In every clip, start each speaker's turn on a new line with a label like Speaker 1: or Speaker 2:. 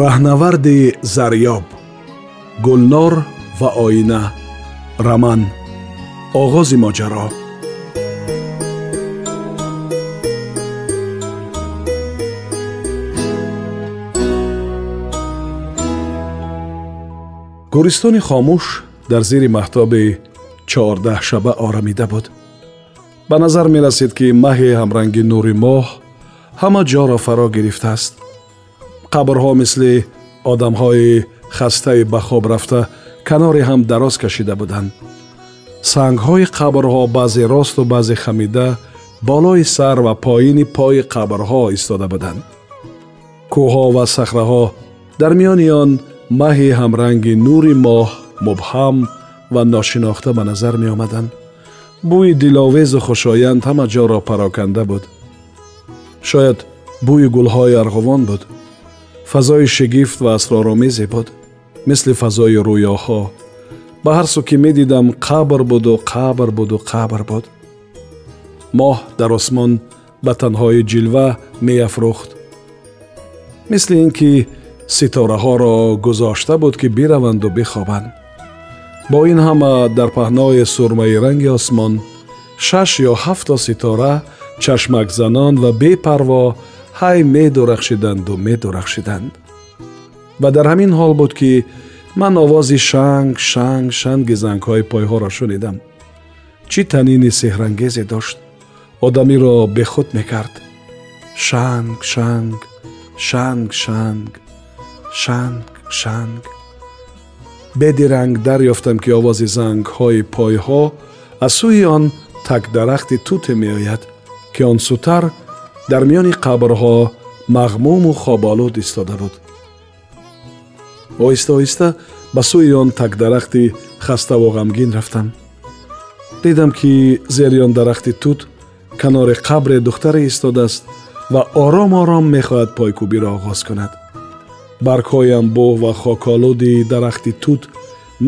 Speaker 1: راغناوردی زریاب گلنور و
Speaker 2: آینه رمان آغاز ماجرا. گورستان خاموش در زیر ماهتاب 14 شب آرامیده بود. به نظر می‌رسید که ماه هم رنگی نور ماه همه جا را فرا گرفته است. Қабрҳо мисли одамҳои хастаи ба хоб рафта канори ҳам дароз кашида буданд. Сангҳои қабрҳо баъзе росту баъзе хамида болои сар ва поини пои қабрҳо истода буданд. Кӯҳҳо ва сахраҳо дар миёни он маҳи ҳамранги нури моҳ мубҳам ва ношинохта ба назар меомаданд. Бӯи диловезу хушоянд ҳама ҷоро пароканда буд. Шояд бӯи гулҳои арғувон буд фазои шигифт ва асроромезе буд мисли фазои рӯёҳо. Ба ҳар су ки медидам қабр буду қабр буду қабр буд. Моҳ дар осмон ба танҳои ҷилва меафрӯхт. Мисли ин ки ситораҳоро гузошта буд ки бираванду бихобанд. Бо ин ҳама дар паҳнои сурмаи ранги осмон шаш ё ҳафто ситора чашмакзанон ва бепарво ҳай медурахшиданду медурахшиданд ва дар ҳамин ҳол буд ки ман овози шанг шанг шанги зангҳои пойҳоро шунидам. Чӣ танини сеҳрангезе дошт? Одамиро бехуд мекард. Шанг шанг шанг шанг шанг шанг. Бедиранг дарёфтам ки овози зангҳои пойҳо аз сӯи он такдарахти туте меояд ки он сутар дар миёни қабрҳо мағмуму хоболуд истода буд. Оҳиста оҳиста ба сӯи он такдарахти хаставу ғамгин рафтам. Дидам ки зери он дарахти тут канори қабре духтаре истодааст ва ором ором мехоҳад пойкӯбиро оғоз кунад. Баргҳои амбӯҳ ва хоколуди дарахти тут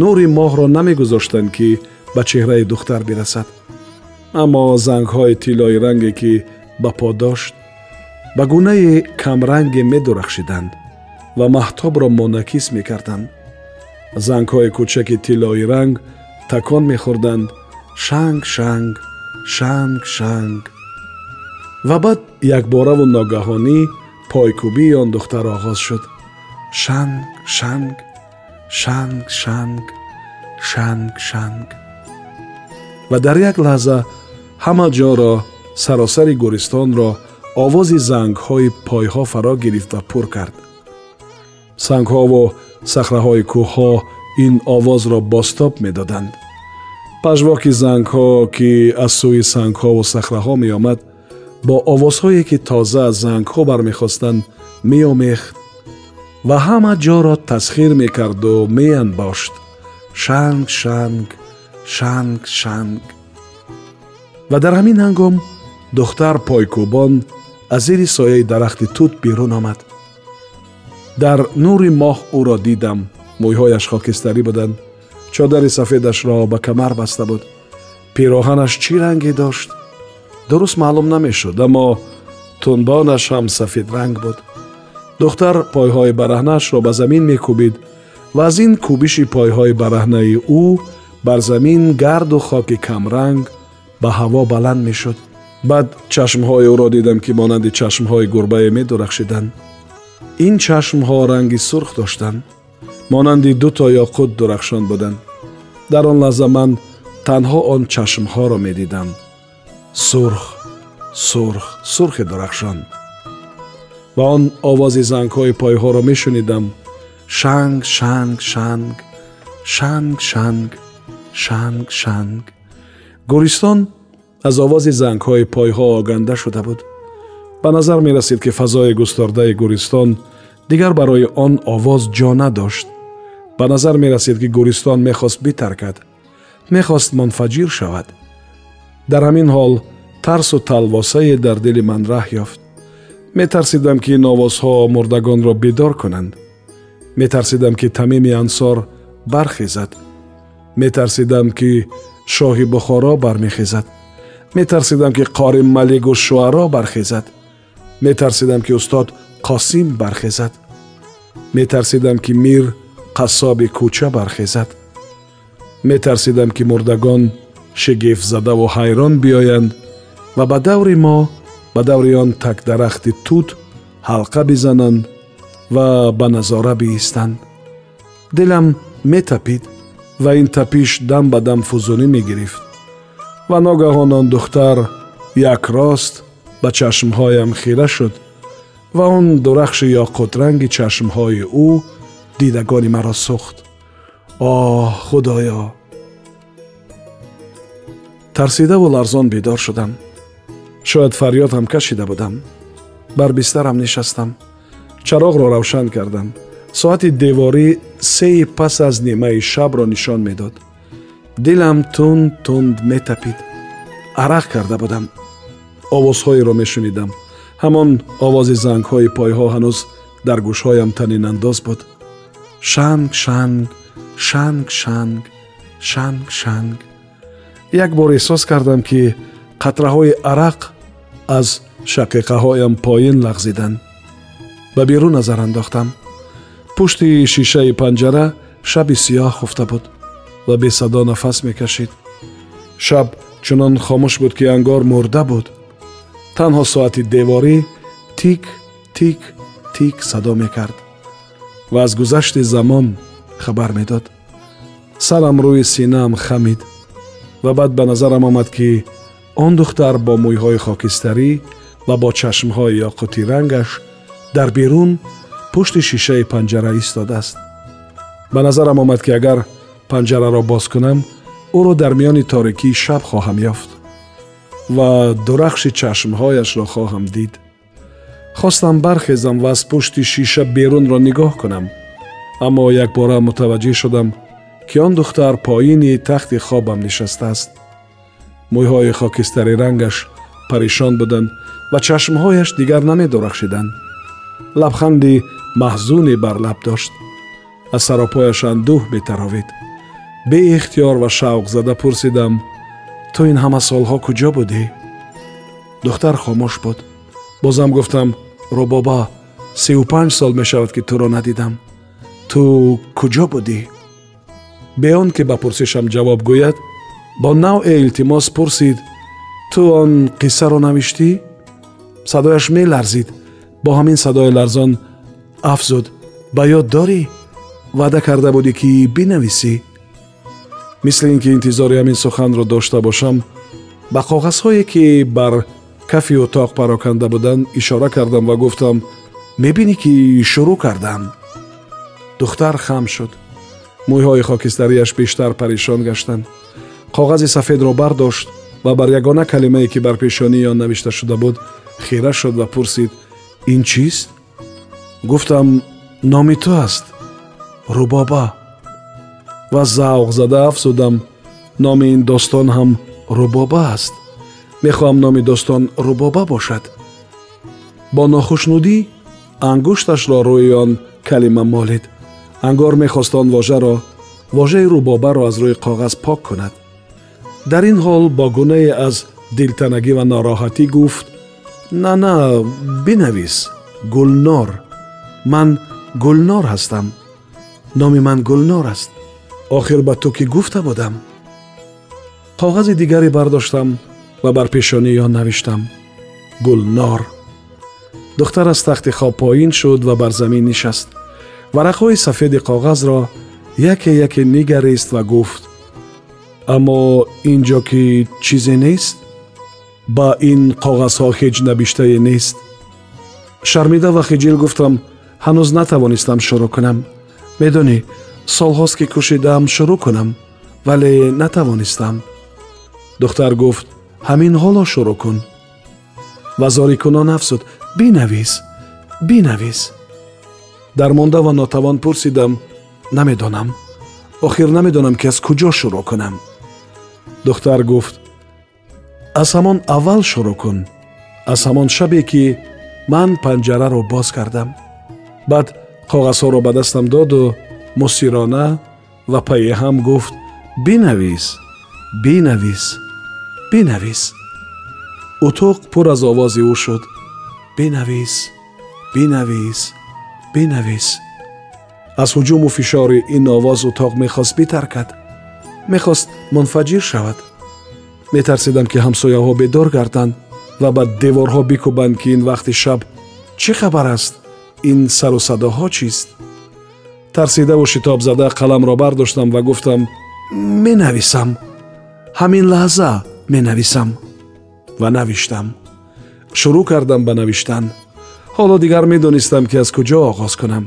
Speaker 2: нури моҳро намегузоштанд ки ба чеҳраи духтар бирасад. Аммо зангҳои тиллои ранге ки به پاداشت به گونه کمرنگ می درخشیدند و محتاب را منکیس می کردند. زنگ های کوچک تیلای رنگ تکان می خوردند. شنگ شنگ شنگ شنگ. و بعد یک باره و ناگهانی پایکوبی آن دختر آغاز شد. شنگ شنگ شنگ شنگ شنگ شنگ. و در یک لحظه همه جا را саросари гӯристонро овози зангҳои пойҳо фаро гирифт ва пур кард. Сангҳову сахраҳои кӯҳҳо ин овозро бостоб медоданд. Пажвоки зангҳо ки аз сӯи сангҳову сахраҳо меомад бо овозҳое ки тоза аз зангҳо бармехостанд меомехт ва ҳама ҷоро тасхир мекарду меанбошт. Шанг шанг шанг шанг ва дар ҳамин ҳангом دختر پایکوبان از زیر سایه درخت توت بیرون آمد. در نوری ماه او را دیدم، مویهایش خاکستری بودن، چادر سفیدش را به کمر بسته بود، پیراهنش چی رنگی داشت؟ درست معلوم نمی شد، اما تنبانش هم سفید رنگ بود. دختر پایهای برهنش را به زمین میکوید، و از این کوبیش پایهای برهنه او بر زمین گرد و خاک کمرنگ به هوا بلند می баъд чашмҳои ӯро дидам ки монанди чашмҳои гурбае медурахшиданд ин чашмҳо ранги сурх доштанд монанди дуто ёқут дурахшон буданд. Дар он лаҳза ман танҳо он чашмҳоро медидам. Сурх сурх сурхи дурахшон. Ва он овози зангҳои пойҳоро мешунидам. Шанг шанг шанг шанг шанг шанг шанг. Гӯристон از آواز زنگ های پای ها آگنده شده بود. به نظر می رسید که فضای گوریستان دیگر برای آن آواز جا نداشت. به نظر می که گوریستان می خواست بی ترکد. منفجیر شود. در همین حال ترس و تلواسه در دل من ره یافت. می ترسیدم که این مردگان را بیدار کنند. می ترسیدم که تمیم انصار برخیزد. می ترسیدم که شاه بخارا برمیخیزد. Метарсидам ки қори малигу шуаро бархезад. Метарсидам ки устод қосим бархезад. Метарсидам ки мир қассоби кӯча бархезад. Метарсидам ки мурдагон шигифтзадаву ҳайрон биёянд. Ва ба даври мо ба даври он такдарахти тут ҳалқа бизананд ва ба назора биистанд. Дилам метапид ва ин тапиш дам ба дам фузунӣ мегирифт ва ногаҳон он духтар якрост ба чашмҳоям хира шуд ва он дурахши ёқутранги чашмҳои ӯ дидагони маро сӯхт о худоё тарсидаву ларзон бедор шудам шояд фарёд ҳам кашида будам бар бистарам нишастам чароғро равшан кардам соати деворӣ сеи пас аз нимаи шабро нишон медод дилам тунд тунд метапид. Арақ карда будам. Овозҳоеро мешунидам. Ҳамон овози зангҳои пойҳо ҳанӯз дар гӯшҳоям танинандоз буд. Шанг шанг шанг шанг шанг шанг. Як бор эҳсос кардам ки қатраҳои арақ аз шақиқаҳоям поин лағзиданд. Ба берун назар андохтам. Пушти шишаи панҷара шаби сиёҳ хуфта буд ва бесадо нафас мекашид. Шаб чунон хомӯш буд ки ангор мурда буд. Танҳо соати деворӣ тик тик тик садо мекард ва аз гузашти замон хабар медод. Сарам рӯи синаам хамид ва баъд ба назарам омад ки он духтар бо мӯйҳои хокистарӣ ва бо чашмҳои ёқутӣ рангаш дар берун пушти шишаи панҷара истодааст. Ба назарам омад ки агар پنجره را باز کنم او را در میان تاریکی شب خواهم یافت و درخش چشمهایش را خواهم دید. خواستم برخیزم و از پشت شیشه بیرون را نگاه کنم اما یک بار متوجه شدم که آن دختر پایینی تخت خوابم نشسته است. مویهای خاکستری رنگش پریشان بدن و چشمهایش دیگر نمی درخشیدن لبخندی محضونی بر لب داشت. از سراپایش اندوه می تراوید. Беихтиёр ва шавқзада пурсидам ту ин ҳама солҳо куҷо будӣ? Духтар хомӯш буд. Бозам гуфтам рӯбоба сию панҷ сол мешавад ки туро надидам. Ту куҷо будӣ? Бе он ки ба пурсишам ҷавоб гӯяд бо навъе илтимос пурсид ту он қиссаро навиштӣ? Садояш меларзид. Бо ҳамин садои ларзон афзуд. Ба ёд дорӣ? Ваъда карда будӣ ки бинависӣ мисли ин ки интизори ҳамин суханро дошта бошам ба коғазҳое ки бар кафи утоқ пароканда буданд ишора кардам ва гуфтам мебинӣ ки шурӯъ кардам духтар хам шуд. Мӯйҳои хокистариаш бештар паришон гаштанд коғази сафедро бардошт ва бар ягона калимае ки бар пешонии он навишта шуда буд хира шуд ва пурсид ин чист? Гуфтам номи ту аст рӯбоба ва завғзада афзудам номи ин достон ҳам рӯбоба аст мехоҳам номи достон рӯбоба бошад бо нохушнудӣ ангушташро рӯи он калима молид ангор мехост он вожаро вожаи рӯбобаро аз рӯи коғаз пок кунад дар ин ҳол бо гунае аз дилтанагӣ ва нороҳатӣ гуфт на на бинавис гулнор ман гулнор ҳастам номи ман гулнор аст آخر به تو که گفته بودم کاغذ دیگری برداشتم و بر پیشانی یا نوشتم گلنار. دختر از تخت خواب پایین شد و بر زمین نشست ورقهای سفید کاغذ را یک یک نگریست و گفت اما اینجا که چیزی نیست با این کاغذ ها هیچ نبیشته نیست. شرمیده و خجیل گفتم هنوز نتوانستم شروع کنم. می‌دونی سال هاست که کشیدم شروع کنم ولی نتوانستم. دختر گفت همین حالا شروع کن. وزاری کنا نفسد بی نویز بی نویز. در مونده و نتوان پرسیدم نمی دانم. آخیر که از کجا شروع کنم. دختر گفت از همان اول شروع کن. از همان شبی که من پنجره رو باز کردم. بعد قاغس رو به دستم داد و مصیرانه و پایه هم گفت بی نویز بی نویز بی نویز اتاق پر از آواز او شد. بی نویز بی نویز بی از حجوم و فشار این آواز اتاق می خواست بی ترکد منفجیر شود. میترسیدم که همسایه ها به دار و بعد دیوارها ها بیکوبند که این وقت شب چه خبر است؟ این سر و صدا ها چیست؟ Тарсидаву шитобзада қаламро бардоштам ва гуфтам менависам. Ҳамин лаҳза менависам ва навиштам. Шурӯъ кардам ба навиштан. Ҳоло дигар медонистам ки аз куҷо оғоз кунам.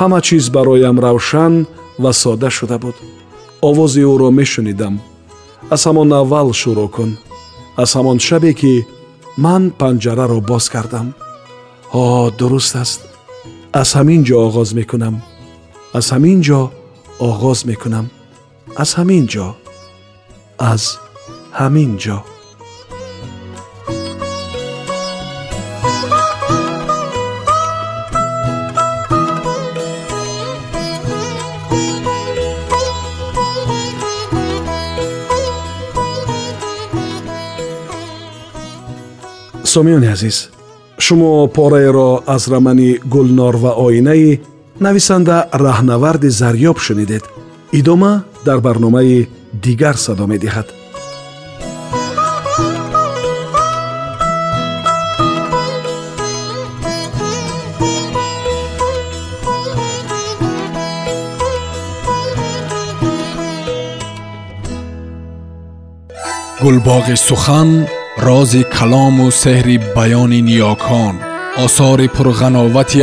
Speaker 2: Ҳама чиз бароям равшан ва сода шуда буд. Овози ӯро мешунидам. Аз ҳамон аввал шурӯъ кун. Аз ҳамон шабе ки ман панҷараро боз кардам. О дуруст аст. Аз ҳамин ҷо оғоз мекунам از همین جا آغاز می‌کنم، از همین جا. از همین جا. سامیان عزیز شما پاره را از رمنی گلنار و آینه нависанда раҳнаварди зарёб шунидед идома дар барномаи дигар садо медиҳад
Speaker 1: гулбоғи сухан рози калому сеҳри баёни ниёкон осори пурғановати